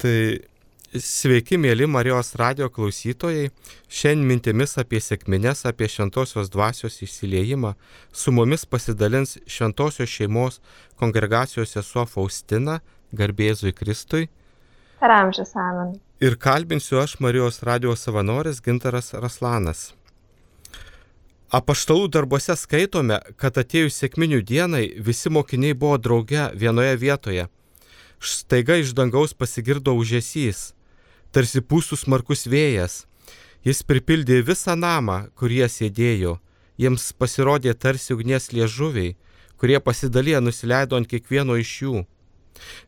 Tai sveiki, mėly Marijos radio klausytojai. Šiandien mintimis apie sėkmines, apie šventosios dvasios įsiliejimą su mumis pasidalins šventosios šeimos kongregacijos sesuo Faustina, garbėzui Kristui. Per amžius amen. Ir kalbinsiu aš Marijos radio savanoris Gintaras Raslanas. Apaštalų darbuose skaitome, kad atėjus sėkminių dienai visi mokiniai buvo drauge vienoje vietoje. Staiga iš dangaus pasigirdo užėsys, tarsi pūsų smarkus vėjas. Jis pripildė visą namą, kur jie sėdėjo. Jiems pasirodė tarsi ugnies liežuviai, kurie pasidalė nusileido ant kiekvieno iš jų.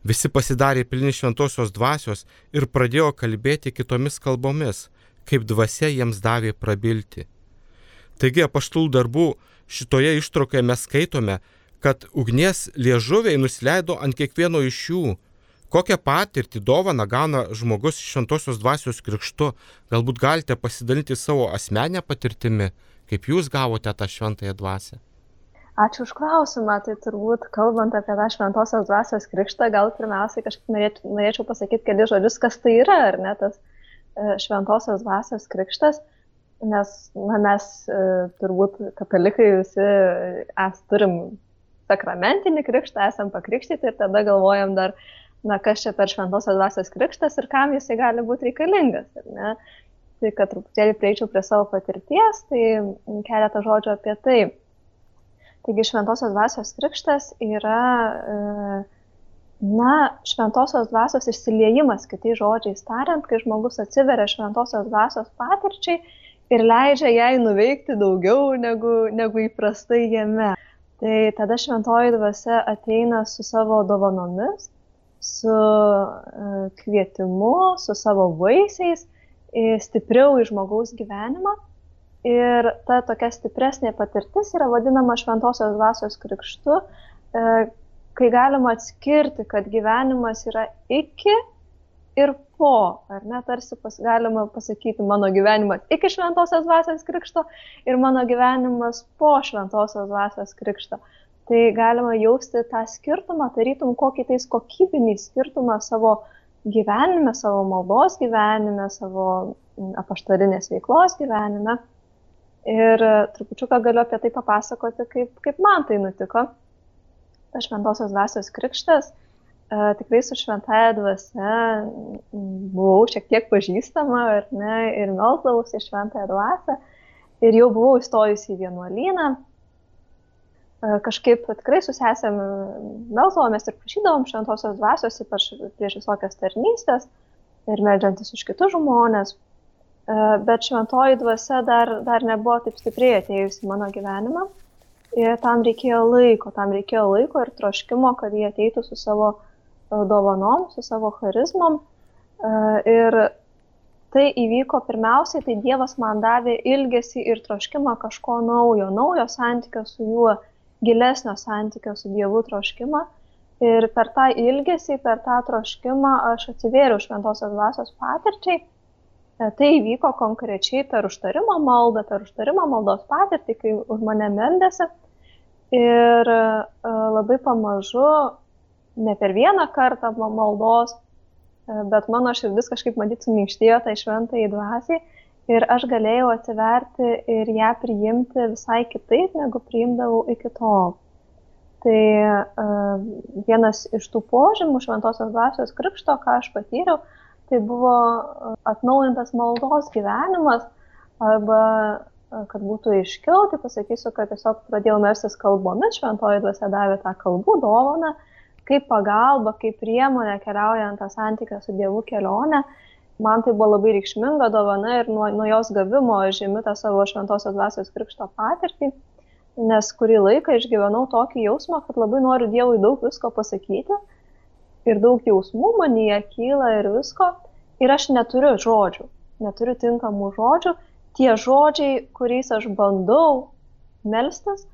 Visi pasidarė pilni šventosios dvasios ir pradėjo kalbėti kitomis kalbomis, kaip dvasia jiems davė prabilti. Taigi apaštų darbų šitoje ištraukoje mes skaitome, kad ugnies liežuviai nusileido ant kiekvieno iš jų. Kokią patirtį dovaną gauna žmogus šventosios dvasios krikštu, galbūt galite pasidalinti savo asmenę patirtimi, kaip jūs gavote tą šventąją dvasę. Ačiū už klausimą. Tai turbūt, kalbant apie tą šventosios dvasios krikštą, gal pirmiausiai kažkaip norėčiau, norėčiau pasakyti keli žodžius, kas tai yra, ar ne tas e, šventosios dvasios krikštas nes na, mes e, turbūt katalikai visi es turim sakramentinį krikštą, esam pakrikštyti ir tada galvojam dar, na, kas čia per šventosios dvasios krikštas ir kam jisai gali būti reikalingas. Tai kad truputėlį prieičiau prie savo patirties, tai keletą žodžių apie tai. Taigi šventosios dvasios krikštas yra, e, na, šventosios dvasios išsiliejimas, kitais žodžiais tariant, kai žmogus atsiveria šventosios dvasios patirčiai ir leidžia jai nuveikti daugiau negu, negu įprastai jame. Tai tada šventoji dvasia ateina su savo dovanomis, su uh, kvietimu, su savo vaisiais, stipriau į žmogaus gyvenimą. Ir ta tokia stipresnė patirtis yra vadinama šventosios dvasios krikštu, uh, kai galima atskirti, kad gyvenimas yra iki ir po, ar ne, tarsi pas, galima pasakyti mano gyvenimas iki šventosios dvasios krikšto ir mano gyvenimas po šventosios dvasios krikšto. Tai galima jausti tą skirtumą, tarytum kokį tais kokybinį skirtumą savo gyvenime, savo maldos gyvenime, savo apaštarinės veiklos gyvenime. Ir trupučiuką galiu apie tai papasakoti, kaip, kaip man tai nutiko. Tas šventosios dvasios krikštas tikrai su šventaja dvasia buvau šiek tiek pažįstama ir, ne, ir melsdavausi šventąją dvasę ir jau buvau įstojusi į vienuolyną. Kažkaip tikrai susėsėm, melsdavomės ir prašydavom šventosios dvasios, ypač prieš visokias tarnystės ir medžiantis už kitus žmonės. Bet šventoji dvasia dar, dar nebuvo taip stipriai atėjusi mano gyvenimą. Ir tam reikėjo laiko, tam reikėjo laiko ir troškimo, kad jie ateitų su savo dovanom, su savo charizmom. E, ir tai įvyko pirmiausiai, tai Dievas man davė ilgesį ir troškimą kažko naujo, naujo santykio su juo, gilesnio santykio su Dievu troškimą. Ir per tą ilgesį, per tą troškimą aš atsivėriau šventosios dvasios patirčiai. E, tai įvyko konkrečiai per užtarimo maldą, per užtarimo maldos patirtį, kai už mane meldėsi. Ir e, labai pamažu ne per vieną kartą maldos, e, bet mano širdis kažkaip matyt suminkštėjo tai šventai dvasiai ir aš galėjau atsiverti ir ją priimti visai kitaip, negu priimdavau iki tol. Tai uh, vienas iš tų požymų šventosios dvasios krikšto, ką aš patyriau, tai buvo atnaujintas maldos gyvenimas arba kad būtų aiškiau, tai pasakysiu, kad tiesiog pradėjau melstis kalbomis, šventoji dvasia davė tą kalbų dovaną kaip pagalba, kaip priemonė keliaujant tą santykį su Dievu kelionę. Man tai buvo labai reikšminga dovana ir nuo, nuo jos gavimo žymi tą savo šventosios dvasios krikšto patirtį, nes kurį laiką išgyvenau tokį jausmą, kad labai noriu Dievui daug visko pasakyti ir daug jausmų manyje kyla ir visko ir aš neturiu žodžių, neturiu tinkamų žodžių. Tie žodžiai, kuriais aš bandau melstis,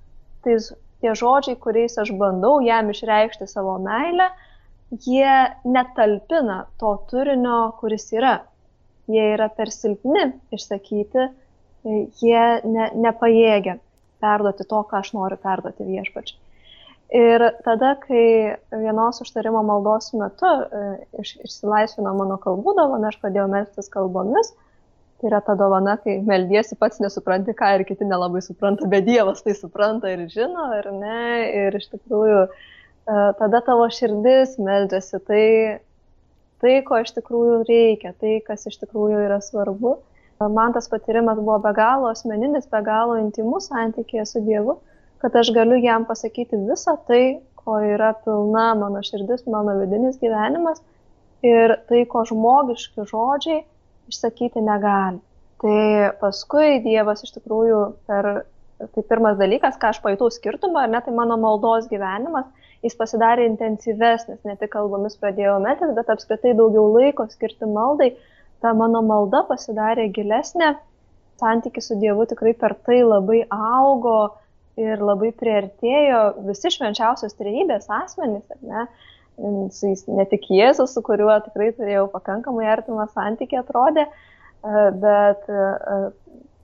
tai tie žodžiai, kuriais aš bandau jam išreikšti savo meilę, jie netalpina to turinio, kuris yra. Jie yra per silpni išsakyti, jie ne, nepajėgia perduoti to, ką aš noriu perduoti viešpačiai. Ir tada, kai vienos užtarimo maldos metu e, iš, išsilaisvino mano kalbų dovana, aš pradėjau melstis kalbomis. Tai yra ta dovana, kai meldiesi pats nesupranti, ką ir kiti nelabai supranta, bet Dievas tai supranta ir žino, ar ne. Ir iš tikrųjų e, tada tavo širdis meldžiasi tai, tai, ko iš tikrųjų reikia, tai, kas iš tikrųjų yra svarbu. Man tas patyrimas buvo be galo asmeninis, be galo intimus santykėje su Dievu kad aš galiu jam pasakyti visą tai, ko yra pilna mano širdis, mano vidinis gyvenimas ir tai, ko žmogiški žodžiai išsakyti negali. Tai paskui Dievas iš tikrųjų per, tai pirmas dalykas, ką aš pajutau skirtumą, ar ne, tai mano maldos gyvenimas, jis pasidarė intensyvesnis, ne tik kalbomis pradėjau metis, bet apskritai daugiau laiko skirti maldai, ta mano malda pasidarė gilesnė, santykis su Dievu tikrai per tai labai augo, ir labai priartėjo visi švenčiausios trejybės asmenys, ar ne? Ne tik Jėzus, su kuriuo tikrai turėjau pakankamai artimą santykį atrodė, e, bet e,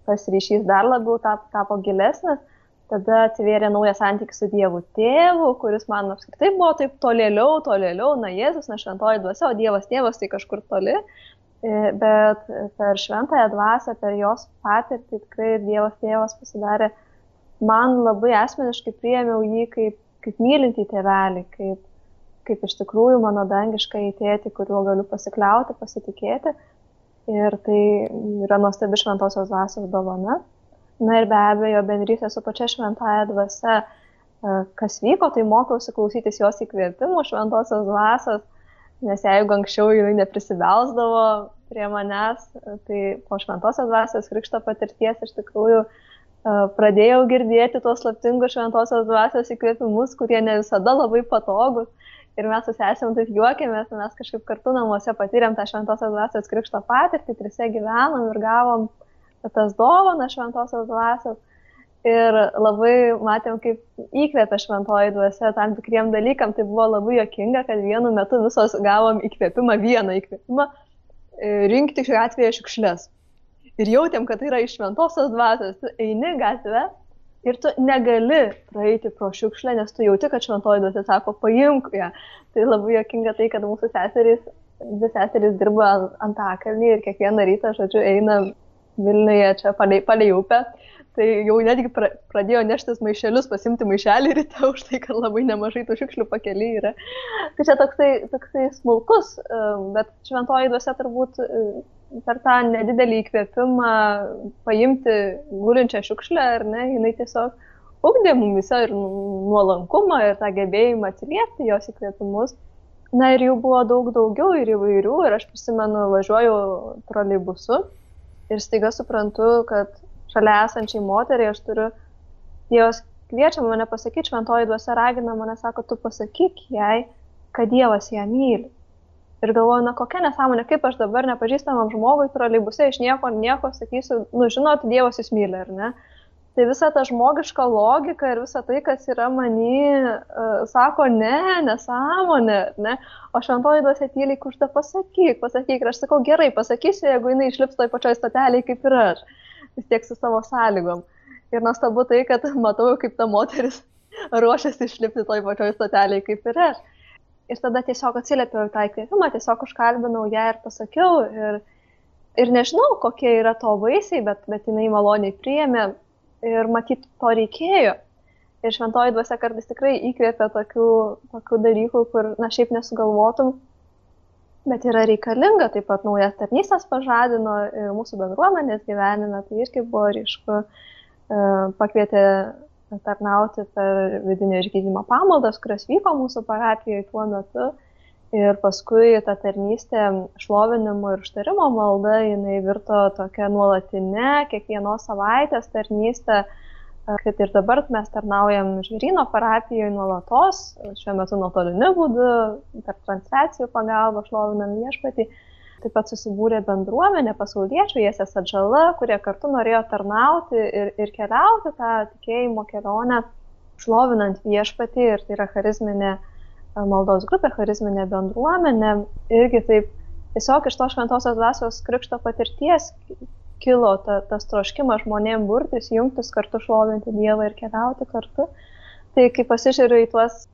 tas ryšys dar labiau tapo gilesnis. Tada atsivėrė naujas santykis su Dievu tėvu, kuris man apskritai buvo taip tolėliau, tolėliau, na Jėzus, na šventoji dvasia, o Dievas tėvas tai kažkur toli. E, bet per šventąją dvasę, per jos patirtį tikrai Dievas tėvas pasidarė man labai asmeniškai priėmiau jį kaip, kaip mylintį tėvelį, kaip, kaip iš tikrųjų mano dangišką įtėti, kuriuo galiu pasikliauti, pasitikėti. Ir tai yra nuostabi šventosios dvasios dovana. Na ir be abejo, bendrystė su pačia šventąją dvasia, e, kas vyko, tai mokiausi klausytis jos įkvėpimų šventosios dvasios, nes jeigu anksčiau jinai neprisibelsdavo prie manęs, tai po šventosios dvasios krikšto patirties iš tikrųjų uh, pradėjau girdėti tos slaptingus šventosios dvasios įkvėpimus, kurie ne visada labai patogus. Ir mes su sesėm taip juokėmės, mes kažkaip kartu namuose patyrėm tą šventosios dvasios krikšto patirtį, trise gyvenom ir gavom tas dovanas šventosios dvasios. Ir labai matėm, kaip įkvėpė šventoji dvasia tam tikriem dalykam. Tai buvo labai jokinga, kad vienu metu visos gavom įkvėpimą, vieną įkvėpimą e, rinkti šiuo atveju šiukšlės ir jautėm, kad tai yra iš šventosios dvasios. Tu eini gatvę ir tu negali praeiti pro šiukšlę, nes tu jauti, kad šventoji dvasia sako, paimk ją. Tai labai jokinga tai, kad mūsų seserys, dvi seserys dirba ant akalnį ir kiekvieną rytą, žodžiu, eina Vilniuje čia palei, palei upę. Tai jau netgi pra, pradėjo neštis maišelius, pasimti maišelį ryte už tai, kad labai nemažai tų šiukšlių pakeliai yra. Tai čia toksai, toksai smulkus, bet šventoji dvasia turbūt per tą nedidelį įkvėpimą paimti gulinčią šiukšlę, ar ne, jinai tiesiog ugdė mumise ir nuolankumą, ir tą gebėjimą atsiliepti jos įkvėpimus. Na ir jų buvo daug daugiau ir įvairių, ir aš prisimenu, važiuoju troleibusu ir staiga suprantu, kad šalia esančiai moteriai aš turiu, Dievas kviečia mane pasakyti, šventoji dvasia ragina mane, sako, tu pasakyk jai, kad Dievas ją myli. Ir galvoju, na kokia nesąmonė, kaip aš dabar nepažįstamam žmogui, troleibuse iš nieko, nieko sakysiu, nu žinot, Dievas jūs myli, ar ne? Tai visa ta žmogiška logika ir visa tai, kas yra mani, uh, sako, ne, nesąmonė, ne? O šventoji duosė tyliai kužda pasakyk, pasakyk. Ir aš sakau, gerai, pasakysiu, jeigu jinai išlips toj pačioj stoteliai kaip ir aš, vis tiek su savo sąlygom. Ir nuostabu tai, kad matau, kaip ta moteris ruošiasi išlipti toj pačioj stoteliai kaip ir aš. Ir tada tiesiog atsiliepiau tą įkvėpimą, tiesiog užkalbinau ją ir pasakiau. Ir, ir nežinau, kokie yra to vaisiai, bet, bet jinai maloniai priėmė ir matyt, to reikėjo. Ir šventoji dvasia kartais tikrai įkvėpia tokių, tokių dalykų, kur, na, šiaip nesugalvotum, bet yra reikalinga. Taip pat naujas tarnystės pažadino ir mūsų bendruomenės gyvenime, tai irgi buvo ryšku, e, pakvietė tarnauti per vidinio išgydymo pamaldas, kurios vyko mūsų parapijoje tuo metu. Ir paskui ta tarnystė šlovinimo ir užtarimo malda, jinai virto tokia nuolatinė, kiekvienos savaitės tarnystė, kad ir dabar mes tarnaujam žvėryno parapijoje nuolatos, šiuo metu nuotoliniu būdu, per transliacijų pagalbą šlovinam viešpatį. Taip pat susibūrė bendruomenė pasauliečių, Jėsės atžala, kurie kartu norėjo tarnauti ir, ir keliauti tą tikėjimo kelionę, šlovinant viešpatį ir tai yra charizminė e, maldos grupė, charizminė bendruomenė. Irgi taip tiesiog iš to šventosios dvasios krikšto patirties kilo ta, tas troškimas žmonėm burtis, jungtis kartu šlovinti Dievą ir keliauti kartu. Tai kai pasižiūriu į tuos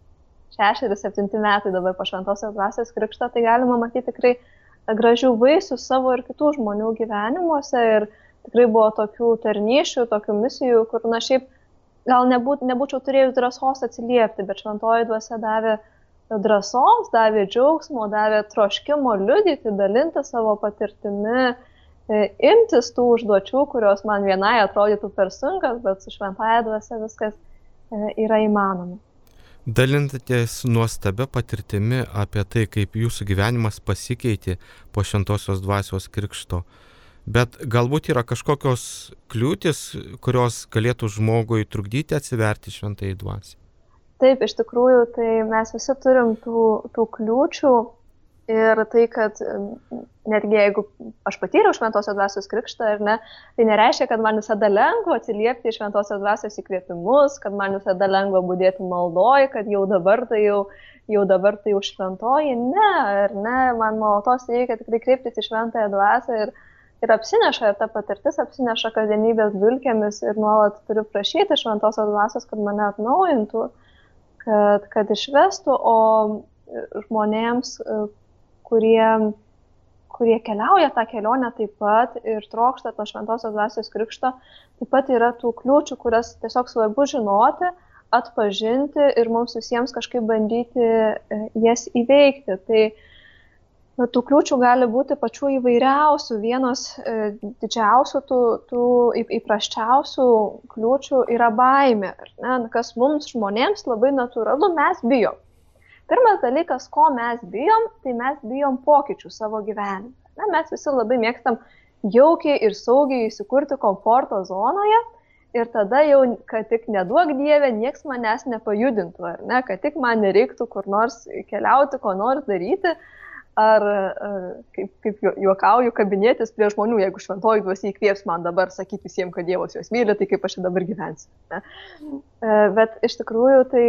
šešeri, septinti metai dabar po šventosios dvasios krikšto, tai galima matyti tikrai gražių vaisių savo ir kitų žmonių gyvenimuose. Ir tikrai buvo tokių tarnyšių, tokių misijų, kur, na šiaip, gal nebūt, nebūčiau turėjus drąsos atsiliepti, bet šventoji dvasia davė drąsos, davė džiaugsmo, davė troškimo liudyti, dalinti savo patirtimi, e, imtis tų užduočių, kurios man vienai atrodytų per sunkas, bet su šventąją dvasia viskas e, yra įmanoma. Dalintės nuostabia patirtimi apie tai, kaip jūsų gyvenimas pasikeitė po šventosios dvasios krikšto. Bet galbūt yra kažkokios kliūtis, kurios galėtų žmogui trukdyti atsiverti šventai dvasiai. Taip, iš tikrųjų, tai mes visi turim tų, tų kliūčių Ir tai, kad netgi jeigu aš patyriau šventosios dvasios krikštą ar ne, tai nereiškia, kad man visada lengva atsiliepti į šventosios dvasios įkvėpimus, kad man visada lengva būdėti maldoj, kad jau dabar tai jau, jau dabar tai jau šventoji. Ne, ar ne, man nuolatos reikia tikrai kreiptis į šventąją dvasę ir, ir apsineša, ir ta patirtis apsineša kasdienybės dulkėmis ir nuolat turiu prašyti šventosios dvasios, kad mane atnaujintų, kad, kad išvestų, o žmonėms, kurie, kurie keliauja tą kelionę taip pat ir trokšta to šventosios dvasios krikšto, taip pat yra tų kliūčių, kurias tiesiog svarbu žinoti, atpažinti ir mums visiems kažkaip bandyti e, jas įveikti. Tai tų kliūčių gali būti pačių įvairiausių. Vienos e, didžiausių, tų, tų įprasčiausių kliūčių yra baimė. Ne? Kas mums žmonėms labai natūralu, mes bijom. Pirmas dalykas, ko mes bijom, tai mes bijom pokyčių savo gyvenime. Na, mes visi labai mėgstam jaukiai ir saugiai įsikurti komforto zonoje ir tada jau, kad tik neduok dievę, nieks manęs nepajudintų, ar ne, kad tik man nereiktų kur nors keliauti, ko nors daryti, ar, kaip, kaip juokauju, kabinėtis prie žmonių, jeigu šventoji dvasia įkvėps man dabar sakyti visiems, kad Dievas juos myli, tai kaip aš dabar gyvensiu. Ne? E, bet iš tikrųjų tai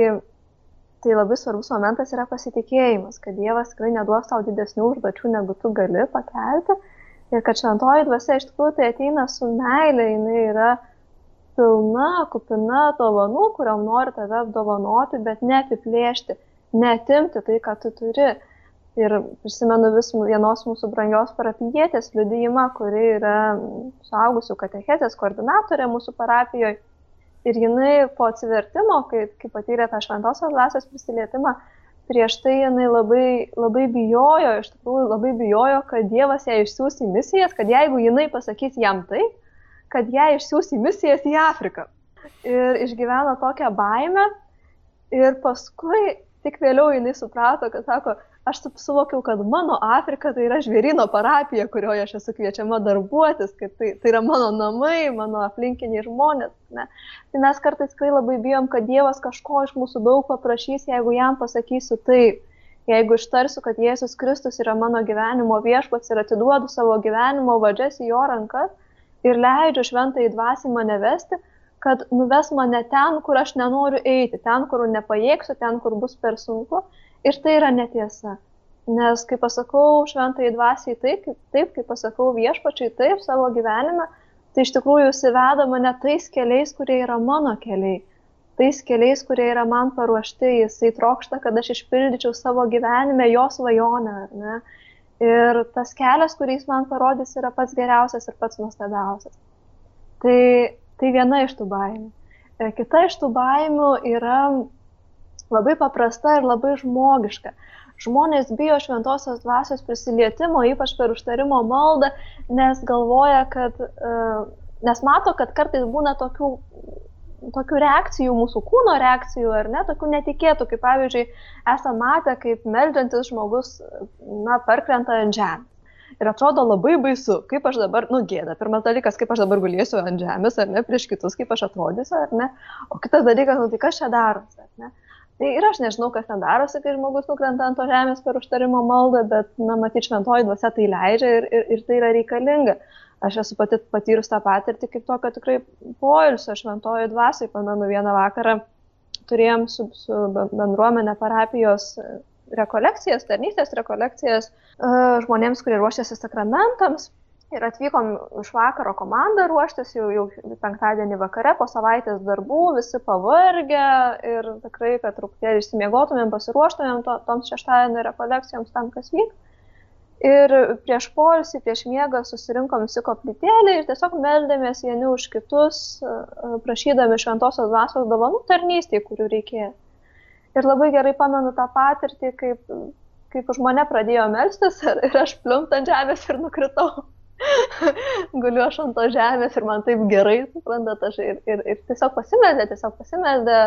tai labai svarbus momentas yra pasitikėjimas, kad Dievas tikrai neduos tau didesnių užduočių, negu tu gali pakelti. Ir kad šventoji dvasia iš tikrųjų tai ateina su meilė, jinai yra pilna, kupina dovanų, kuriam nori tave apdovanoti, bet neapiplėšti, netimti tai, ką tu turi. Ir prisimenu vis vienos mūsų brangios parapijietės liudyjimą, kuri yra suaugusių katechezės koordinatorė mūsų parapijoje Ir jinai po atsivertimo, kai, kai patyrė tą šventosios dvasios prisilietimą, prieš tai jinai labai, labai bijojo, iš tikrųjų labai bijojo, kad Dievas ją išsiūs į misijas, kad jeigu jinai pasakys jam tai, kad ją išsiūs į misijas į Afriką. Ir išgyveno tokią baimę ir paskui tik vėliau jinai suprato, kad sako, aš suvokiau, kad mano Afrika tai yra žvėrino parapija, kurioje aš esu kviečiama darbuotis, kad tai, tai yra mano namai, mano aplinkiniai žmonės. Ne? Tai mes kartais tikrai labai bijom, kad Dievas kažko iš mūsų daug paprašys, jeigu jam pasakysiu taip. Jeigu ištarsiu, kad Jėzus Kristus yra mano gyvenimo viešpats ir atiduodu savo gyvenimo vadžias į jo rankas ir leidžiu šventai dvasiai mane vesti, kad nuves mane ten, kur aš nenoriu eiti, ten, kur nepajėgsiu, ten, kur bus per sunku, Ir tai yra netiesa. Nes kai pasakau šventai dvasiai taip, taip, kai pasakau viešpačiai taip savo gyvenime, tai iš tikrųjų jis įveda mane tais keliais, kurie yra mano keliai. Tais keliais, kurie yra man paruošti, jisai trokšta, kad aš išpildyčiau savo gyvenime jo svajonę. Ir tas kelias, kurį jis man parodys, yra pats geriausias ir pats nuostabiausias. Tai, tai viena iš tų baimių. E, kita iš tų baimių yra labai paprasta ir labai žmogiška. Žmonės bijo šventosios dvasios prisilietimo, ypač per užtarimo maldą, nes galvoja, kad, e, nes mato, kad kartais būna tokių, tokių reakcijų, mūsų kūno reakcijų, ar ne, tokių netikėtų, kaip pavyzdžiui, esame matę, kaip meldantis žmogus, na, parkrenta ant žemės. Ir atrodo labai baisu, kaip aš dabar, nu gėda, pirmas dalykas, kaip aš dabar gulėsiu ant žemės, ar ne, prieš kitus, kaip aš atrodysiu, ar ne, o kitas dalykas, nu tai kas čia darosi, ar ne. Tai ir aš nežinau, kas ten darosi, kai žmogus nukrenta ant to žemės per užtarimo maldą, bet, na, matyt, šventoji dvasia tai leidžia ir, ir, ir tai yra reikalinga. Aš esu pati patyrus tą patirtį kaip tokio tikrai poilsio šventojo dvasiai. Pamenu, vieną vakarą turėjom su, su bendruomenė parapijos rekolekcijas, tarnystės rekolekcijas žmonėms, kurie ruošiasi sakramentams. Ir atvykom iš vakaro komandą ruoštis, jau, jau penktadienį vakare po savaitės darbų, visi pavargę ir tikrai, kad truputėlį išsimiegotumėm, pasiruoštumėm to, toms šeštadienio rekolekcijoms tam, kas vyks. Ir prieš polisį, prieš miegą susirinkom visi koplytėlį ir tiesiog meldėmės vieni už kitus, prašydami šventosios dvasios dovanų tarnystėje, kurių reikėjo. Ir labai gerai pamenu tą patirtį, kaip, kaip už mane pradėjo melstis ir, aš pliumt ant žemės ir nukritau. guliu aš ant to žemės ir man taip gerai, suprantat, aš ir, ir, ir tiesiog pasimeldė, tiesiog pasimeldė.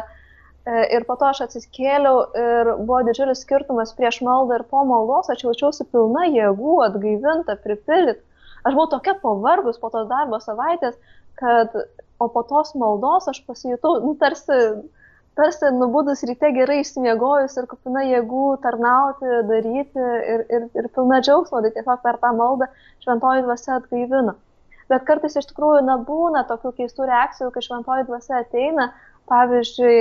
E, ir po to aš atsiskėliau ir buvo didžiulis skirtumas prieš maldą ir po maldos, aš jaučiausi pilna jėgų, atgaivinta, pripildyt. Aš buvau tokia pavargus po tos darbo savaitės, kad, o po tos maldos aš pasijutau, nu, tarsi tarsi nubudus ryte gerai išsimiegojus ir kupina jėgų tarnauti, daryti ir, ir, ir pilna džiaugsmo, tai tiesiog per tą maldą šventoji dvasia atgaivina. Bet kartais iš tikrųjų nebūna tokių keistų reakcijų, kai šventoji dvasia ateina, pavyzdžiui,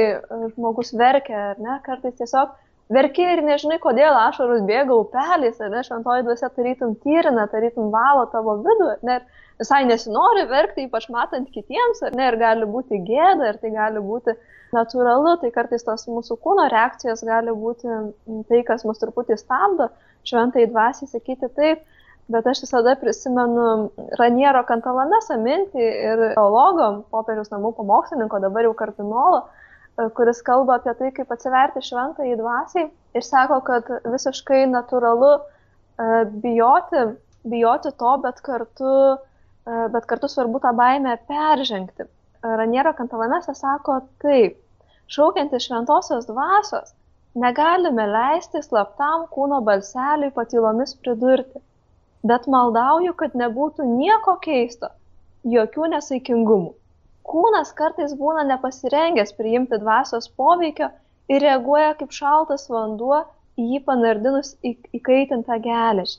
žmogus verkia, ar ne, kartais tiesiog verki ir nežinai, kodėl ašarus bėga upeliais, ar ne, šventoji dvasia tarytum tyrina, tarytum valo tavo vidų, ar ne, visai nesinori verkti, ypač matant kitiems, ar ne, ir gali būti gėda, ir tai gali būti uh, natūralu, tai kartais tos mūsų kūno reakcijos gali būti tai, kas mus truputį stabdo, šventai dvasiai sakyti taip, bet aš visada prisimenu Raniero Kantalamesą mintį ir teologo, popiežiaus namų pamokslininko, dabar jau kardinolo, kuris kalba apie tai, kaip atsiverti šventai dvasiai ir sako, kad visiškai natūralu e, bijoti, bijoti to, bet kartu, e, bet kartu svarbu tą baimę peržengti. Raniero Kantalamesas sako taip, šaukiantis šventosios dvasios, negalime leisti slaptam kūno balseliui patylomis pridurti, bet maldauju, kad nebūtų nieko keisto, jokių nesaikingumų. Kūnas kartais būna nepasirengęs priimti dvasios poveikio ir reaguoja kaip šaltas vanduo į jį panardinus įkaitintą geležį.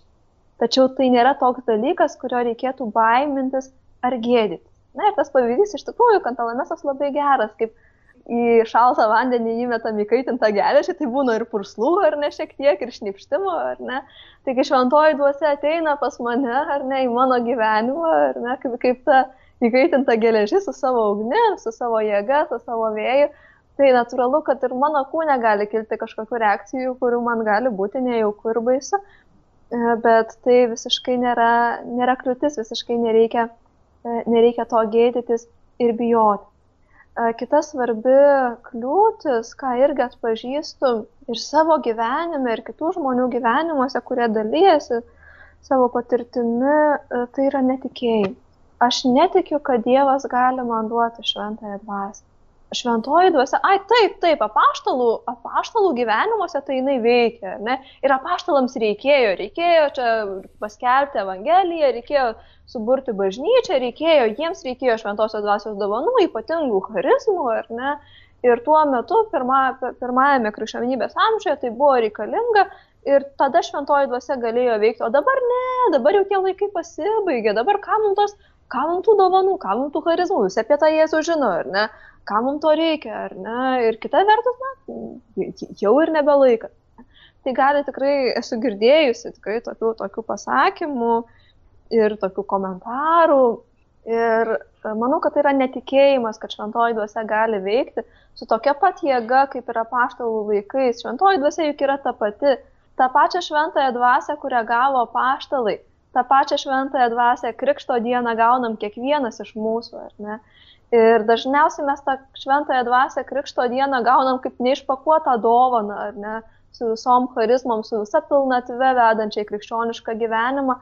Tačiau tai nėra toks dalykas, kurio reikėtų baimintis ar gėdytis. Na ir tas pavyzdys iš tikrųjų, kantalamesas labai geras, kaip į šaltą vandenį įmetam įkaitintą geležį, tai būna ir purslų, ar ne, šiek tiek, ir šnipštimo, ar ne. Taigi šventoji duose ateina pas mane, ar ne, į mano gyvenimą, ar ne, kaip, kaip ta įkaitinta geležis su savo ugni, su savo jėga, su savo vėju. Tai natūralu, kad ir mano kūne gali kilti kažkokių reakcijų, kurių man gali būti nejauku ir baisu, e, bet tai visiškai nėra, nėra kliūtis, visiškai nereikia, nereikia to gėdytis ir bijoti. Kita svarbi kliūtis, ką irgi atpažįstu ir savo gyvenime, ir kitų žmonių gyvenimuose, kurie dalyjasi savo patirtimi, tai yra netikėjimas. Aš netikiu, kad Dievas gali man duoti šventąją dvasę šventoji dvasia, ai taip, taip, apaštalų, apaštalų gyvenimuose tai jinai veikia, ne? Ir apaštalams reikėjo, reikėjo čia paskelbti Evangeliją, reikėjo suburti bažnyčią, reikėjo, jiems reikėjo šventosios dvasios dovanų, ypatingų charizmų, ar ne? Ir tuo metu, pirma, pirmajame krikščionybės amžiuje, tai buvo reikalinga ir tada šventoji dvasia galėjo veikti, o dabar ne, dabar jau tie laikai pasibaigė, dabar ką mums tos, ką mums tų dovanų, ką mums tų charizmų, visi apie tą Jėzų žino, ar ne? Kam mums to reikia, ar ne? Ir kita vertus, na, jau ir nebelaikas. Tai gali tikrai, esu girdėjusi tikrai tokių, tokių pasakymų ir tokių komentarų. Ir manau, kad tai yra netikėjimas, kad šventoji dvasia gali veikti su tokia pat jėga, kaip yra paštalų laikais. Šventoji dvasia juk yra ta pati. Ta pačia šventąją dvasę, kurią gavo paštalai. Ta pačia šventąją dvasę krikšto dieną gaunam kiekvienas iš mūsų, ar ne? Ir dažniausiai mes tą šventąją dvasę krikšto dieną gaunam kaip neišpakuotą dovaną, ar ne, su visom charizmom, su visa pilnatve vedančiai krikščionišką gyvenimą.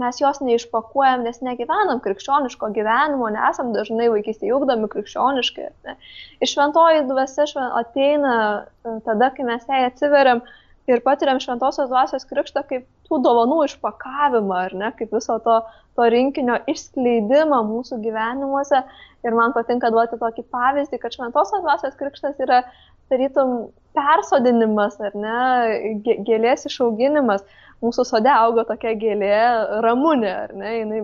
Mes jos neišpakuojam, nes negyvenam krikščioniško gyvenimo, nesam dažnai vaikystėje ugdomi krikščioniškai. Ne. Ir šventoji dvasia šven, ateina e, tada, kai mes jai atsiveriam ir patiriam šventosios dvasios krikštą kaip tų dovanų išpakavimą, ar ne, kaip viso to, to rinkinio išskleidimą mūsų gyvenimuose. Ir man patinka duoti tokį pavyzdį, kad šventosios dvasios krikštas yra tarytum persodinimas, ar ne, gėlės išauginimas. Mūsų sode augo tokia gėlė ramunė, ar ne, jinai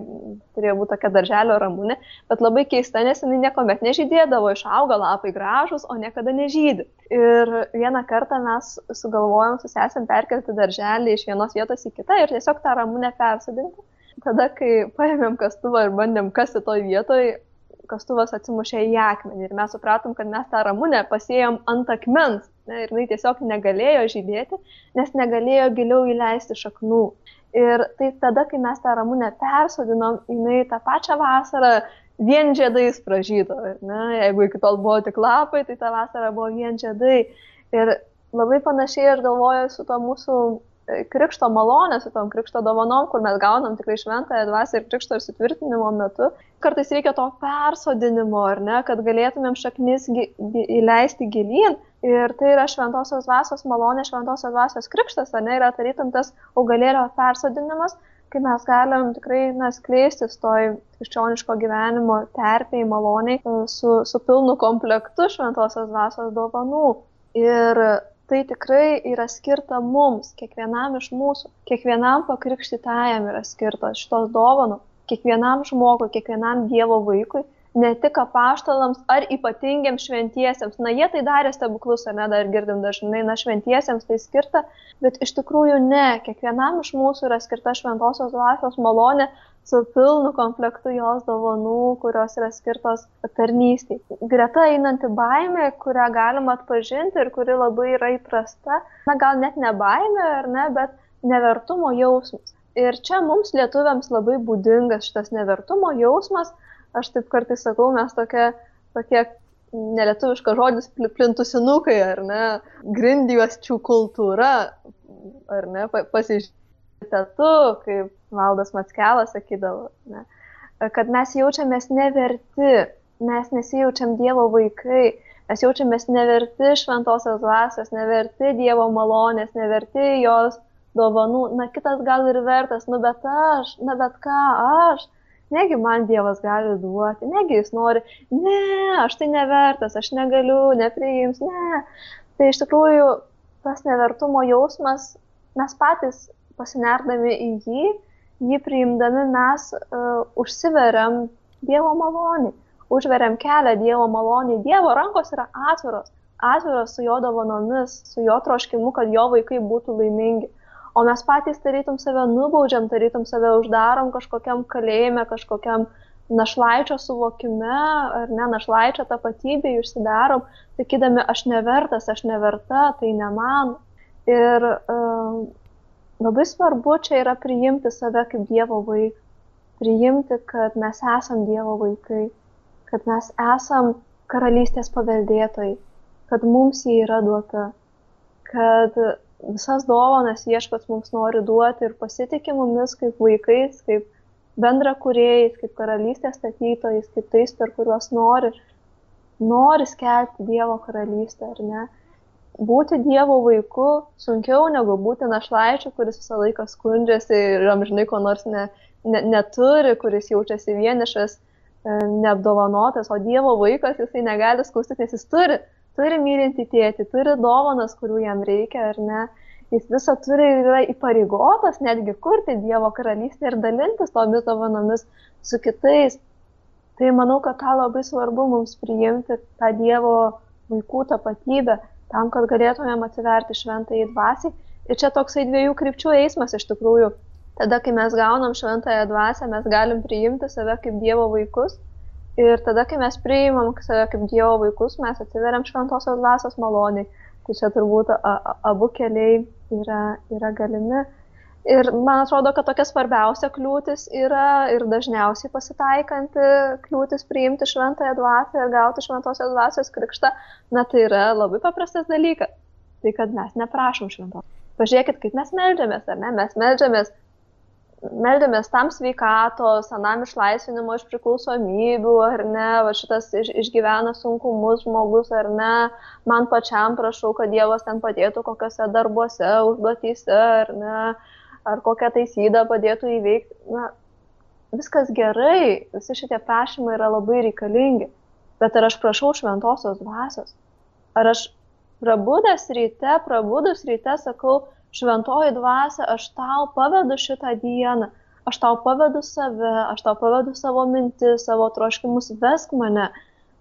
turėjo būti tokia darželio ramunė, bet labai keista, nes jinai niekuomet nežydėdavo, išauga lapai gražus, o niekada nežydi. Ir vieną kartą mes sugalvojom su sesėm perkelti darželį iš vienos vietos į kitą ir tiesiog tą ramunę persodinti. tada, kai paėmėm kastuvą ir bandėm kasti toj vietoj, kastuvas atsimušė į akmenį ir mes supratom, kad mes tą ramunę pasėjom ant akmens ne, ir jinai tiesiog negalėjo žydėti, nes negalėjo giliau įleisti šaknų. Ir tai tada, kai mes tą ramunę persodinom, jinai tą pačią vasarą vien žiedais pražydo. Ne? Jeigu iki tol buvo tik lapai, tai tą vasarą buvo vien žiedai. Ir labai panašiai aš galvoju su to mūsų krikšto malonė, su tom krikšto dovanom, kur mes gaunam tikrai šventąją dvasę ir krikšto ir sutvirtinimo metu. Kartais reikia to persodinimo, ar ne, kad galėtumėm šaknis įleisti gilyn. Ir tai yra šventosios dvasios malonė, šventosios dvasios krikštas, ar ne, yra tarytum tas augalėlio persodinimas, kai mes galim tikrai na, skleistis toj krikščioniško gyvenimo terpiai maloniai su, su pilnu komplektu šventosios dvasios dovanų. Ir tai tikrai yra skirta mums, kiekvienam iš mūsų, kiekvienam pakrikštytajam yra skirtos šitos dovanos, kiekvienam žmogui, kiekvienam Dievo vaikui, ne tik apaštalams ar ypatingiams šventiesiems. Na, jie tai darė stebuklus, ar ne, dar girdim dažnai, na, šventiesiems tai skirta, bet iš tikrųjų ne, kiekvienam iš mūsų yra skirta šventosios dvasios malonė su pilnu komplektu jos dovanų, kurios yra skirtos tarnystėj. Greta einanti baimė, kurią galima atpažinti ir kuri labai yra įprasta, na gal net ne baimė, ar ne, bet nevertumo jausmas. Ir čia mums lietuviams labai būdingas šitas nevertumo jausmas. Aš taip kartais sakau, mes tokie, tokie nelietuviškas žodis plintusinukai, ar ne, grindijuosčių kultūra, ar ne, pasižiūrėjau tetu, kaip valdas Matskelas sakydavo, ne, kad mes jaučiamės neverti, mes nesijaučiam Dievo vaikai, mes jaučiamės neverti šventosios dvasios, neverti Dievo malonės, neverti jos dovanų, na kitas gal ir vertas, nu bet aš, na bet ką aš, negi man Dievas gali duoti, negi jis nori, ne, aš tai nevertas, aš negaliu, nepriims, ne. Tai iš tikrųjų tas nevertumo jausmas mes patys pasinerdami į jį, jį priimdami mes uh, užsiveriam Dievo malonį, užveriam kelią Dievo malonį. Dievo rankos yra atviros, atviros su jo dovanomis, su jo troškimu, kad jo vaikai būtų laimingi. O mes patys tarytum save nubaudžiam, tarytum save uždarom kažkokiam kalėjime, kažkokiam našlaičio suvokime, ar ne našlaičio tapatybėje užsidarom, sakydami, aš nevertas, aš neverta, tai ne man. Ir uh, labai svarbu čia yra priimti save kaip Dievo vaiką, priimti, kad mes esam Dievo vaikai, kad mes esam karalystės paveldėtojai, kad mums jį yra duota, kad visas dovanas viešpats mums nori duoti ir pasitikė mumis kaip vaikais, kaip bendra kuriejais, kaip karalystės statytojais, kaip tais, per kuriuos nori, nori skelbti Dievo karalystę, ar ne? būti Dievo vaiku sunkiau negu būti našlaičiu, kuris visą laiką skundžiasi ir amžinai ko nors ne, ne, neturi, kuris jaučiasi vienišas, e, neapdovanotas, o Dievo vaikas jisai negali skūstis, nes jis turi, turi mylinti tėti, turi dovanas, kurių jam reikia ar ne. Jis visą turi ir yra įpareigotas netgi kurti Dievo karalystę ir dalintis tomis dovanomis su kitais. Tai manau, kad tą labai svarbu mums priimti, tą Dievo vaikų tapatybę, tam, kad galėtumėm atsiverti šventai dvasiai. Ir čia toksai dviejų krypčių eismas iš tikrųjų. Tada, kai mes gaunam šventąją dvasę, mes galim priimti save kaip Dievo vaikus. Ir tada, kai mes priimam save kaip Dievo vaikus, mes atsiveriam šventosios dvasios maloniai. Tai čia turbūt abu keliai yra, yra galimi. Ir man atrodo, kad tokia svarbiausia kliūtis yra ir dažniausiai pasitaikanti kliūtis priimti šventąją dvasę ir gauti šventosios dvasios krikštą, na tai yra labai paprastas dalykas. Tai kad mes neprašom šventos. Pažiūrėkit, kaip mes melžiamės, ar ne? Mes melžiamės, melžiamės tam sveikatos, anam išlaisvinimo iš priklausomybių, ar ne, va šitas iš, išgyvena sunkumus žmogus, ar ne, man pačiam prašau, kad Dievas ten padėtų kokiuose darbuose, užduotyse, ar ne ar kokią taisydą padėtų įveikti. Na, viskas gerai, visi šitie prašymai yra labai reikalingi. Bet ar aš prašau šventosios dvasios? Ar aš prabudęs ryte, prabudus ryte sakau, šventoji dvasia, aš tau pavedu šitą dieną, aš tau pavedu save, aš tau pavedu savo mintis, savo troškimus, vesk mane,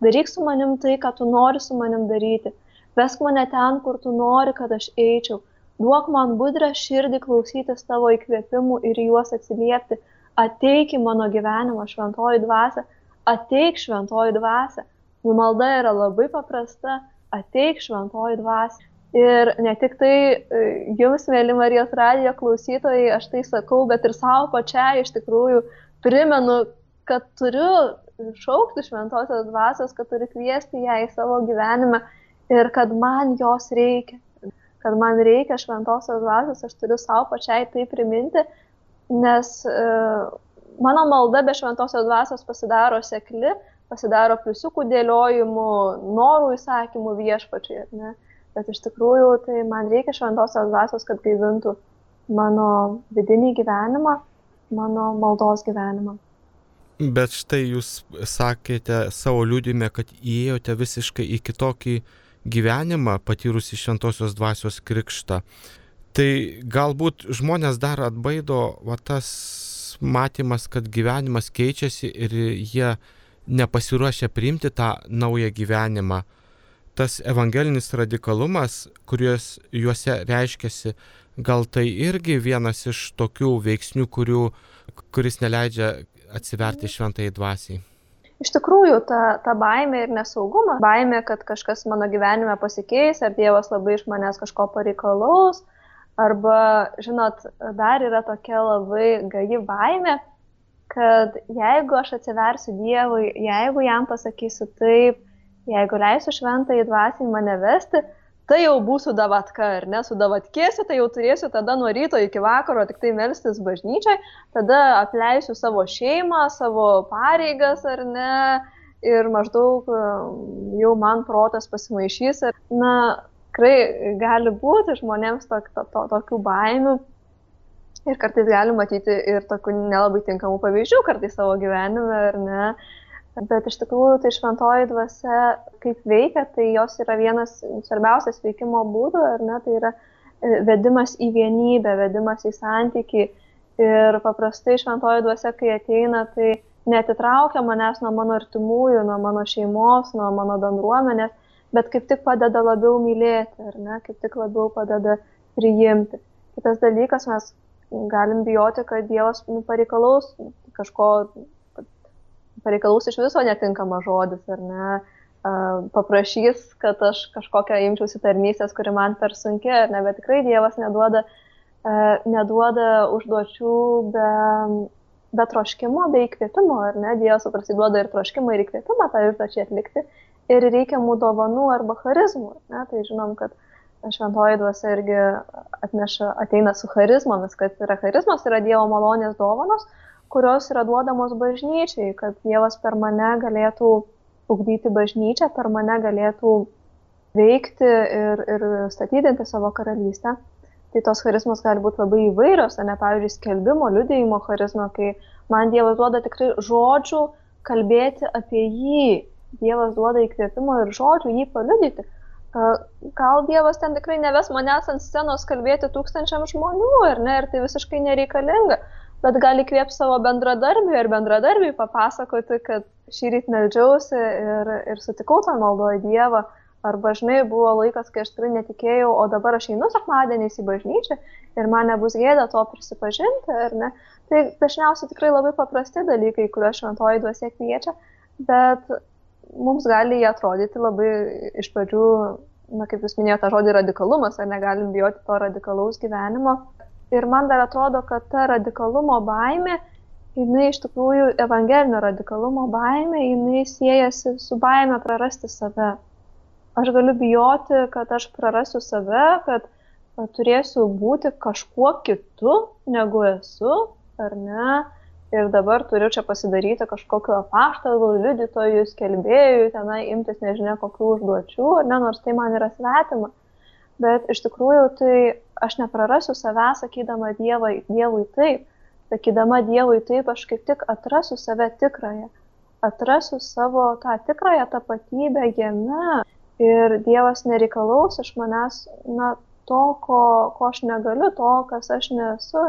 daryk su manim tai, ką tu nori su manim daryti, vesk mane ten, kur tu nori, kad aš eičiau, duok man budrę širdį klausytis tavo įkvėpimų ir juos atsiliepti. ateik į mano gyvenimą šventoji dvasia, ateik šventoji dvasia. Nu, malda yra labai paprasta, ateik šventoji dvasia. Ir ne tik tai e, jums, mėly Marijos radijo klausytojai, aš tai sakau, bet ir savo pačiai iš tikrųjų primenu, kad turiu šaukti šventosios dvasios, kad turiu kviesti ją į savo gyvenimą ir kad man jos reikia. Kad man reikia šventosios dvasios, aš turiu savo pačiai tai priminti, nes e, mano malda be šventosios dvasios pasidaro sekli, pasidaro pliusiukų dėliojimų, norų įsakymų viešpačiai. Ne? Bet iš tikrųjų tai man reikia šventosios dvasios, kad gaivintų mano vidinį gyvenimą, mano maldos gyvenimą. Bet štai jūs sakėte savo liūdime, kad įėjote visiškai į kitokį gyvenimą, patyrusi šventosios dvasios krikštą. Tai galbūt žmonės dar atbaido va, tas matymas, kad gyvenimas keičiasi ir jie nepasiruošia priimti tą naują gyvenimą. Tas evangelinis radikalumas, kuriuos juose reiškiasi, gal tai irgi vienas iš tokių veiksnių, kurių, kuris neleidžia atsiverti šventai dvasiai? Iš tikrųjų, ta, ta baimė ir nesaugumas, baimė, kad kažkas mano gyvenime pasikeis, ar Dievas labai iš manęs kažko pareikalaus, arba, žinot, dar yra tokia labai gaji baimė, kad jeigu aš atsiversiu Dievui, jeigu jam pasakysiu taip, jeigu leisiu šventai dvasiai mane vesti, tai jau būsiu davatka, ar ne, su davatkėsiu, tai jau turėsiu tada nuo ryto iki vakaro tik tai melstis bažnyčiai, tada apleisiu savo šeimą, savo pareigas, ar ne, ir maždaug um, jau man protas pasimaišys. Ir, na, tikrai gali būti žmonėms to, to, to, tokių baimių. Ir kartais gali matyti ir tokių nelabai tinkamų pavyzdžių kartais savo gyvenime, ar ne. Bet iš tikrųjų tai šventoji dvasia, kaip veikia, tai jos yra vienas svarbiausias veikimo būdų, ar ne, tai yra e, vedimas į vienybę, vedimas į santyki. Ir paprastai šventoji dvasia, kai ateina, tai netitraukia manęs nuo mano artimųjų, nuo mano šeimos, nuo mano bendruomenės, bet kaip tik padeda labiau mylėti, ar ne, kaip tik labiau padeda priimti. Kitas dalykas, mes galim bijoti, kad Dievas nu, pareikalaus kažko pareikalaus iš viso netinkamas žodis, ar ne, paprašys, kad aš kažkokią imčiausi tarnystės, kuri man per sunki, ar ne, bet tikrai Dievas neduoda, neduoda užduočių be, be troškimo, be įkvėpimo, ar ne, Dievas paprastai duoda ir troškimą, ir įkvėpimą tą užduočią atlikti, ir reikiamų dovanų arba charizmų, ne, tai žinom, kad šventoji dvasia irgi atneša, ateina su charizmomis, kad yra charizmas, yra Dievo malonės dovanos, kurios yra duodamos bažnyčiai, kad Dievas per mane galėtų ugdyti bažnyčią, per mane galėtų veikti ir, ir statydinti savo karalystę. Tai tos charizmos gali būti labai įvairios, ne pavyzdžiui, skelbimo, liudėjimo charizma, kai man Dievas duoda tikrai žodžių kalbėti apie jį. Dievas duoda įkvėpimo ir žodžių jį paliudyti. Gal Dievas ten tikrai neves manęs ant scenos kalbėti tūkstančiam žmonių, ar ne, ir tai visiškai nereikalinga bet gali kviep savo bendradarbiui ir bendradarbiui papasakoti, kad šį rytą meldžiausi ir, ir sutikau tą maldoją Dievą. Arba žinai, buvo laikas, kai aš tikrai netikėjau, o dabar aš einu sekmadieniais į bažnyčią ir man nebus gėda to prisipažinti, ar ne? Tai dažniausiai tikrai labai paprasti dalykai, kuriuos šventoji duosė kviečia, bet mums gali jie atrodyti labai iš pradžių, na kaip jūs minėjote, žodį radikalumas, ar negalim bijoti to radikalaus gyvenimo, Ir man dar atrodo, kad ta radikalumo baime, jinai iš tikrųjų evangelinio radikalumo baime, jinai siejasi su baime prarasti save. Aš galiu bijoti, kad aš prarasiu save, kad turėsiu būti kažkuo kitu, negu esu, ar ne. Ir dabar turiu čia pasidaryti kažkokiu apaštalu, liudytojų, skelbėjų, tenai imtis nežinia kokių užduočių, ar ne, nors tai man yra svetima bet iš tikrųjų tai aš neprarasiu savęs, sakydama dievai, Dievui taip, sakydama Dievui taip, aš kaip tik atrasiu save tikrąją, atrasiu savo tą tikrąją tapatybę jame. Ir Dievas nereikalaus iš manęs, na, to, ko, ko aš negaliu, to, kas aš nesu.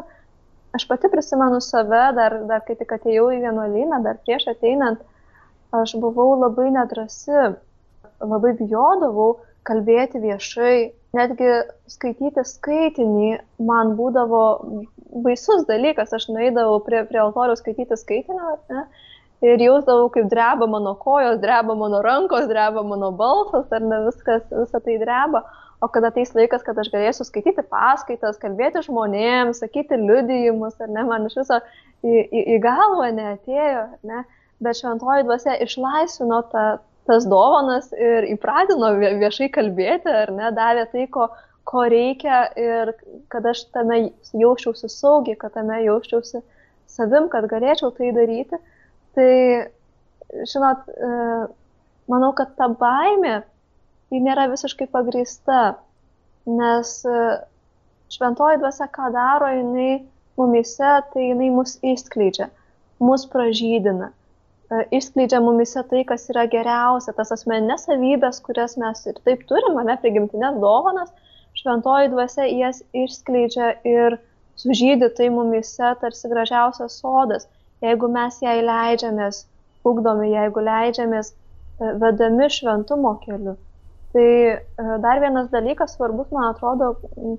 Aš pati prisimenu save, dar, dar kai tik atėjau į vienuolyną, dar prieš ateinant, aš buvau labai nedrasi, labai bijodavau kalbėti viešai netgi skaityti skaitinį man būdavo baisus dalykas, aš nueidavau prie, prie altoriaus skaityti skaitinio, ne, ir jausdavau, kaip dreba mano kojos, dreba mano rankos, dreba mano balsas, ar ne viskas, visa tai dreba. O kada ateis laikas, kad aš galėsiu skaityti paskaitas, kalbėti žmonėms, sakyti liudijimus, ar ne, man iš viso į, į, į galvą neatėjo, ne, bet šventoji dvasia išlaisvino tą, tas dovanas ir įpratino viešai kalbėti, ar ne, davė tai, ko, ko reikia ir kad aš tame jausčiausi saugiai, kad tame jausčiausi savim, kad galėčiau tai daryti. Tai, žinot, e, manau, kad ta baimė ji nėra visiškai pagrįsta, nes e, šventoji dvasia, ką daro, jinai mumise, tai jinai mus išskleidžia, mus pražydina, išskleidžia mumise tai, kas yra geriausia, tas asmeninės savybės, kurias mes ir taip turime, ne prigimtinės dovanas, šventoji dvasia jas išskleidžia ir sužydė tai mumise tarsi gražiausias sodas, jeigu mes jai leidžiamės, ugdomi, jeigu leidžiamės e, vedami šventumo keliu. Tai e, dar vienas dalykas svarbus, man atrodo,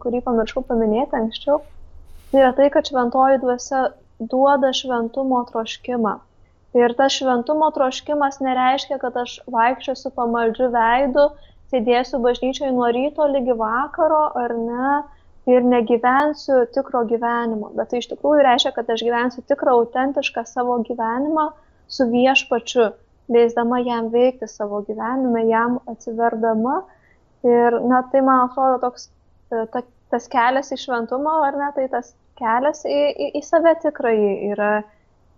kurį pamiršau paminėti anksčiau, tai yra tai, kad šventoji dvasia duoda šventumo troškimą. Ir tas šventumo troškimas nereiškia, kad aš vaikščiosiu pamaldžiu veidu, sėdėsiu bažnyčioje nuo ryto lygi vakaro ar ne ir negyvensiu tikro gyvenimo. Bet tai iš tikrųjų reiškia, kad aš gyvensiu tikrą autentišką savo gyvenimą su viešpačiu leisdama jam veikti savo gyvenime, jam atsiverdama. Ir, na, tai man atrodo toks, e, ta, tas kelias į šventumą, ar ne, tai tas kelias į, į, į save tikrai yra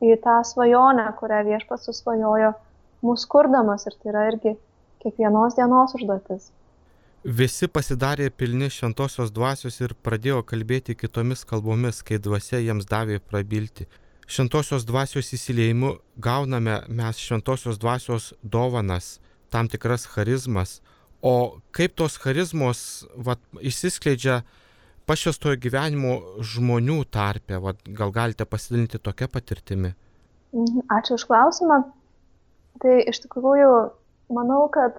į tą svajonę, kurią viešpats susvajojo mūsų kurdamas ir tai yra irgi kiekvienos dienos užduotis. Visi pasidarė pilni šventosios dvasios ir pradėjo kalbėti kitomis kalbomis, kai dvasia jiems davė prabilti. Šventosios dvasios įsileimu gauname mes šventosios dvasios dovanas, tam tikras charizmas, o kaip tos charizmos vat, išsiskleidžia pašvestojo gyvenimo žmonių tarpe, vat, gal galite pasidalinti tokią patirtimį? Mhm, ačiū už klausimą. Tai iš tikrųjų manau, kad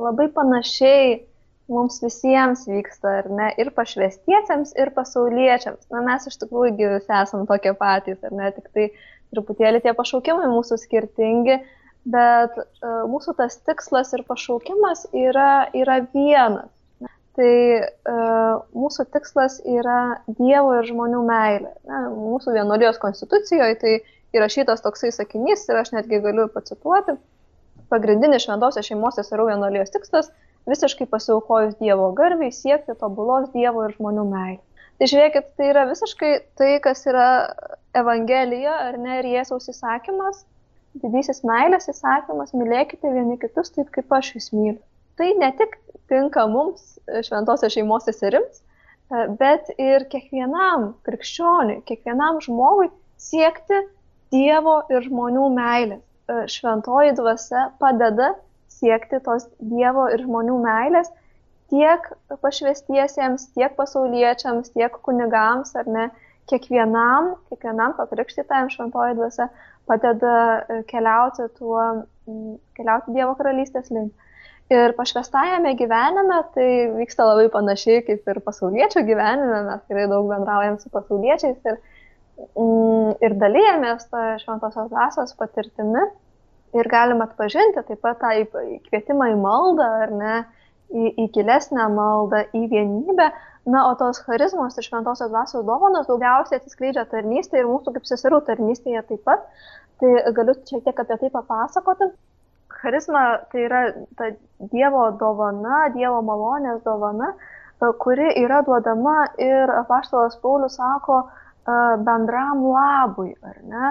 labai panašiai mums visiems vyksta, ar ne, ir pašvestiesiems, ir pasauliečiams. Na, mes iš tikrųjų visi esame tokie patys, ar ne, tik tai truputėlį tie pašaukimai mūsų skirtingi, bet uh, mūsų tas tikslas ir pašaukimas yra, yra vienas. Tai uh, mūsų tikslas yra Dievo ir žmonių meilė. Na, mūsų vienuolijos konstitucijoje tai įrašytas toksai sakinys ir aš netgi galiu pacituoti. Pagrindinis šventosios šeimos seserų vienuolijos tikslas visiškai pasiaukojus Dievo garbiai siekti tobulos Dievo ir žmonių meilės. Tai žiūrėkit, tai yra visiškai tai, kas yra Evangelija, ar ne, ir Jėzaus įsakymas, didysis meilės įsakymas, mylėkite vieni kitus taip, kaip aš jūs myliu. Tai ne tik tinka mums, šventosios šeimos seserims, bet ir kiekvienam krikščioniui, kiekvienam žmogui siekti Dievo ir žmonių meilės. Šventoji dvasia padeda siekti tos Dievo ir žmonių meilės tiek pašvestiesiems, tiek pasauliečiams, tiek kunigams, ar ne, kiekvienam, kiekvienam pakrikštytajam šventoji dvasia padeda e, keliauti tuo, keliauti Dievo karalystės link. Ir pašvestajame gyvenime tai vyksta labai panašiai kaip ir pasaulietčių gyvenime, mes tikrai daug bendraujam su pasauliečiais ir, ir dalyjamės tą šventosios dvasios patirtimi ir galim atpažinti taip pat tą kvietimą į maldą, ar ne, į, į gilesnę maldą, į vienybę. Na, o tos charizmos ir šventosios dvasios dovanos daugiausiai atsiskleidžia tarnystėje ir mūsų kaip seserų tarnystėje taip pat. Tai galiu šiek tiek apie tai papasakoti. Charizma tai yra ta Dievo dovana, Dievo malonės dovana, kuri yra duodama ir apaštalas Paulius sako bendram labui, ar ne?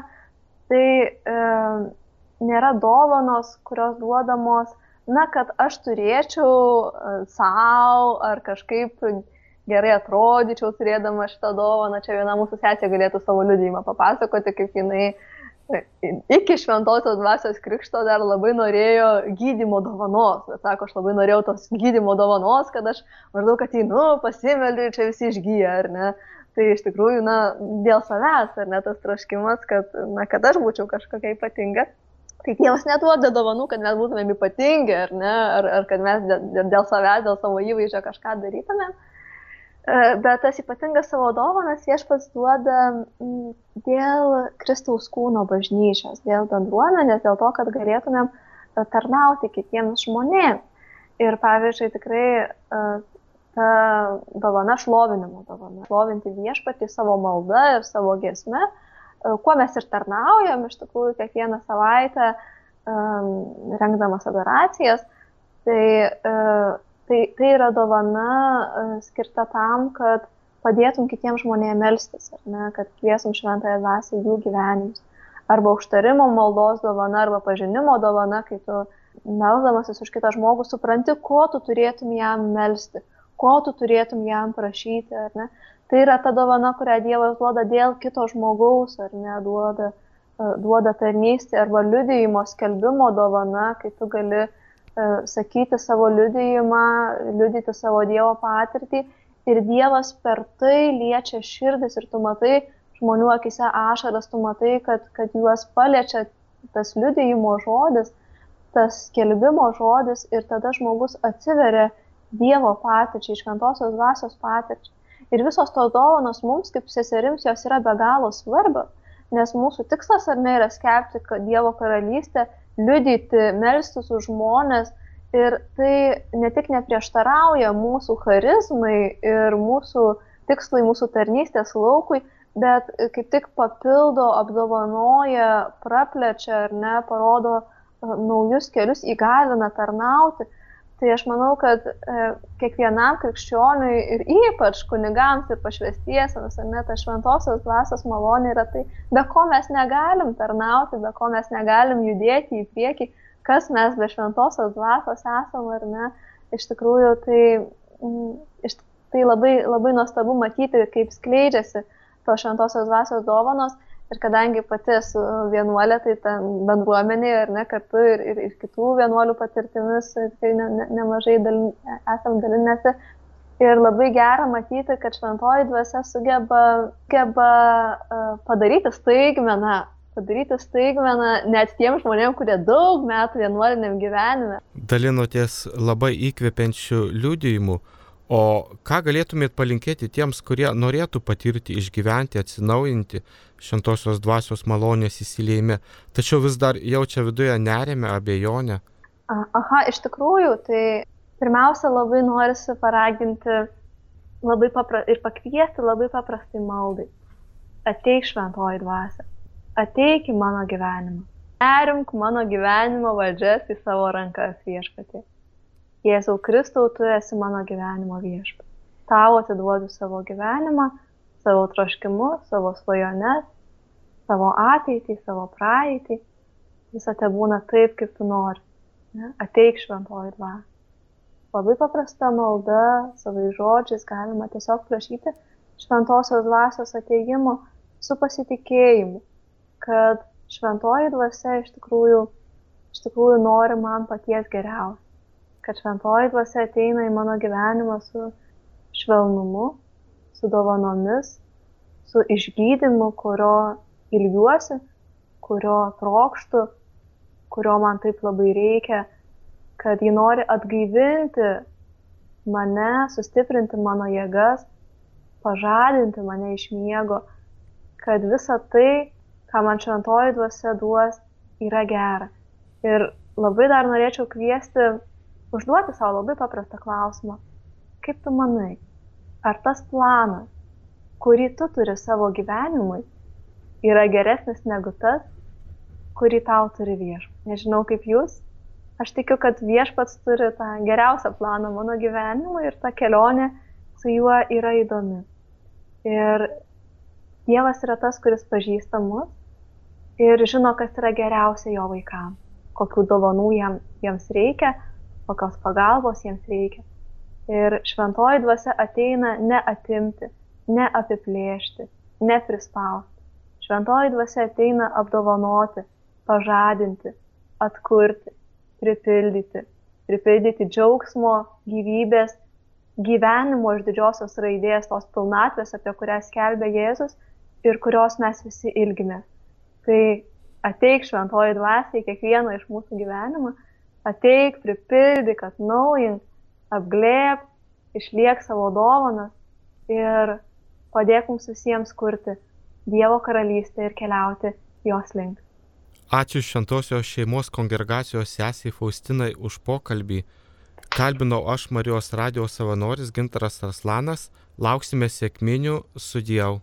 Tai e, nėra dovanos, kurios duodamos, na, kad aš turėčiau e, savo ar kažkaip gerai atrodyčiau turėdama šitą dovaną. Čia viena mūsų sesė galėtų savo liudymą papasakoti, kaip jinai e, iki šventosios dvasios krikšto dar labai norėjo gydimo dovanos. Bet sako, aš labai norėjau tos gydimo dovanos, kad aš maždaug ateinu, pasimeldžiu ir čia visi išgyja, ar ne? Tai iš tikrųjų, na, dėl savęs, ar ne tas troškimas, kad, na, kad aš būčiau kažkokia ypatinga. Tai Dievas neduoda dovanų, kad mes būtumėm ypatingi, ar ne, ar, ar kad mes dėl, dėl savęs, dėl savo įvaizdžio kažką darytumėm. E, bet tas ypatingas savo dovanas viešpats duoda dėl Kristaus kūno bažnyčios, dėl bendruomenės, dėl to, kad galėtumėm e, tarnauti kitiems žmonėms. Ir pavyzdžiui, tikrai e, ta dovana šlovinimo dovana, šlovinti viešpatį savo maldą ir savo gesmę, kuo mes ir tarnaujam iš tikrųjų kiekvieną savaitę, rengdamas adoracijas, tai, tai, tai yra dovana uh, skirta tam, kad padėtum kitiems žmonėms melstis, ne, kad kviesum šventąją dvasę jų gyvenimus. Arba užtarimo maldos dovana, arba pažinimo dovana, kai tu melzdamasis už kitą žmogų supranti, ko tu turėtum jam melstį, ko tu turėtum jam prašyti, ar ne. Tai yra ta dovana, kurią Dievas duoda dėl kito žmogaus, ar ne, duoda, e, duoda tarnystė arba liudijimo skelbimo dovana, kai tu gali uh, sakyti savo liudijimą, liudyti savo Dievo patirtį ir Dievas per tai liečia širdis ir tu matai žmonių akise ašaras, tu matai, kad, kad juos paliečia tas liudijimo žodis, tas skelbimo žodis ir tada žmogus atsiveria Dievo patirčiai, šventosios dvasios patirčiai. Ir visos tos dovanos mums, kaip seserims, jos yra be galo svarbios, nes mūsų tikslas ar ne yra skelbti Dievo karalystę, liudyti, melstis už žmonės. Ir tai ne tik neprieštarauja mūsų charizmai ir mūsų tikslai, mūsų tarnystės laukui, bet kaip tik papildo, apdovanoja, praplečia ar ne, parodo e, naujus kelius, įgalina tarnauti. Tai aš manau, kad e, kiekvienam krikščioniui ir ypač kunigams ir pašvestiesiams, ar net šventosios dvasios malonė yra tai, be ko mes negalim tarnauti, be ko mes negalim judėti į priekį, kas mes be šventosios dvasios esame ar ne. Iš tikrųjų, tai, iš, tai labai, labai nuostabu matyti, kaip skleidžiasi to šventosios dvasios dovanos Ir kadangi pati esu vienuolė, tai ten bendruomenėje ir ne kartu ir, ir, ir kitų vienuolių patirtimis, tai ne, ne, nemažai dalin, esam dalinęsi. Ir labai gera matyti, kad šventoji dvasia sugeba, sugeba uh, padaryti staigmeną, padaryti staigmeną net tiem žmonėm, kurie daug metų vienuoliniam gyvenime. Dalinoties labai įkvepiančių liūdėjimų. O ką galėtumėt palinkėti tiems, kurie norėtų patirti, išgyventi, atsinaujinti šventosios dvasios malonės įsileime, tačiau vis dar jaučia viduje nerimę, abejonę? Aha, iš tikrųjų, tai pirmiausia labai norisi paraginti labai papra ir pakviesti labai paprastai maldai. Ateik šventoji dvasia, ateik į mano gyvenimą, perimk mano gyvenimo valdžias į savo rankas viešpatį Jėzau Kristau, tu esi mano gyvenimo viešpas. Tau atiduodu savo gyvenimą, savo troškimus, savo svajones, savo ateitį, savo praeitį. Visą te būna taip, kaip tu nori. Ne? Ateik šventoji dvasia. Labai paprasta malda, savai žodžiais galima tiesiog prašyti šventosios dvasios ateimo su pasitikėjimu, kad šventoji dvasia iš tikrųjų, iš tikrųjų nori man paties geriausio kad šventoji dvasia ateina į mano gyvenimą su švelnumu, su dovanomis, su išgydymu, kurio ilgiuosi, kurio trokštų, kurio man taip labai reikia, kad ji nori atgaivinti mane, sustiprinti mano jėgas, pažadinti mane iš miego, kad visa tai, ką man šventoji dvasia duos, yra gera. Ir labai dar norėčiau kviesti užduoti savo labai paprastą klausimą. Kaip tu manai, ar tas planas, kurį tu turi savo gyvenimui, yra geresnis negu tas, kurį tau turi viešpats? Nežinau kaip jūs, aš tikiu, kad viešpats turi tą geriausią planą mano gyvenimui ir ta kelionė su juo yra įdomi. Ir Dievas yra tas, kuris pažįsta mus ir žino, kas yra geriausia jo vaikams, kokių dovanų jam, jiems reikia, kokios pagalbos jiems reikia. Ir šventoji dvasia ateina ne atimti, ne apiplėšti, ne prispausti. Šventoji dvasia ateina apdovanoti, pažadinti, atkurti, pripildyti, pripildyti džiaugsmo, gyvybės, gyvenimo iš didžiosios raidės, tos pilnatvės, apie kurią skelbė Jėzus ir kurios mes visi ilgime. Tai ateik šventoji dvasia į kiekvieną iš mūsų gyvenimą, ateik, pripildyk, atnaujink, apglėp, išliek savo dovanas ir padėk mums visiems kurti Dievo karalystę ir keliauti jos link. Ačiū Šventosios šeimos kongregacijos sesiai Faustinai už pokalbį. Kalbinau aš Marijos radijos savanoris Gintaras Arslanas. Lauksime sėkminių su Dievu.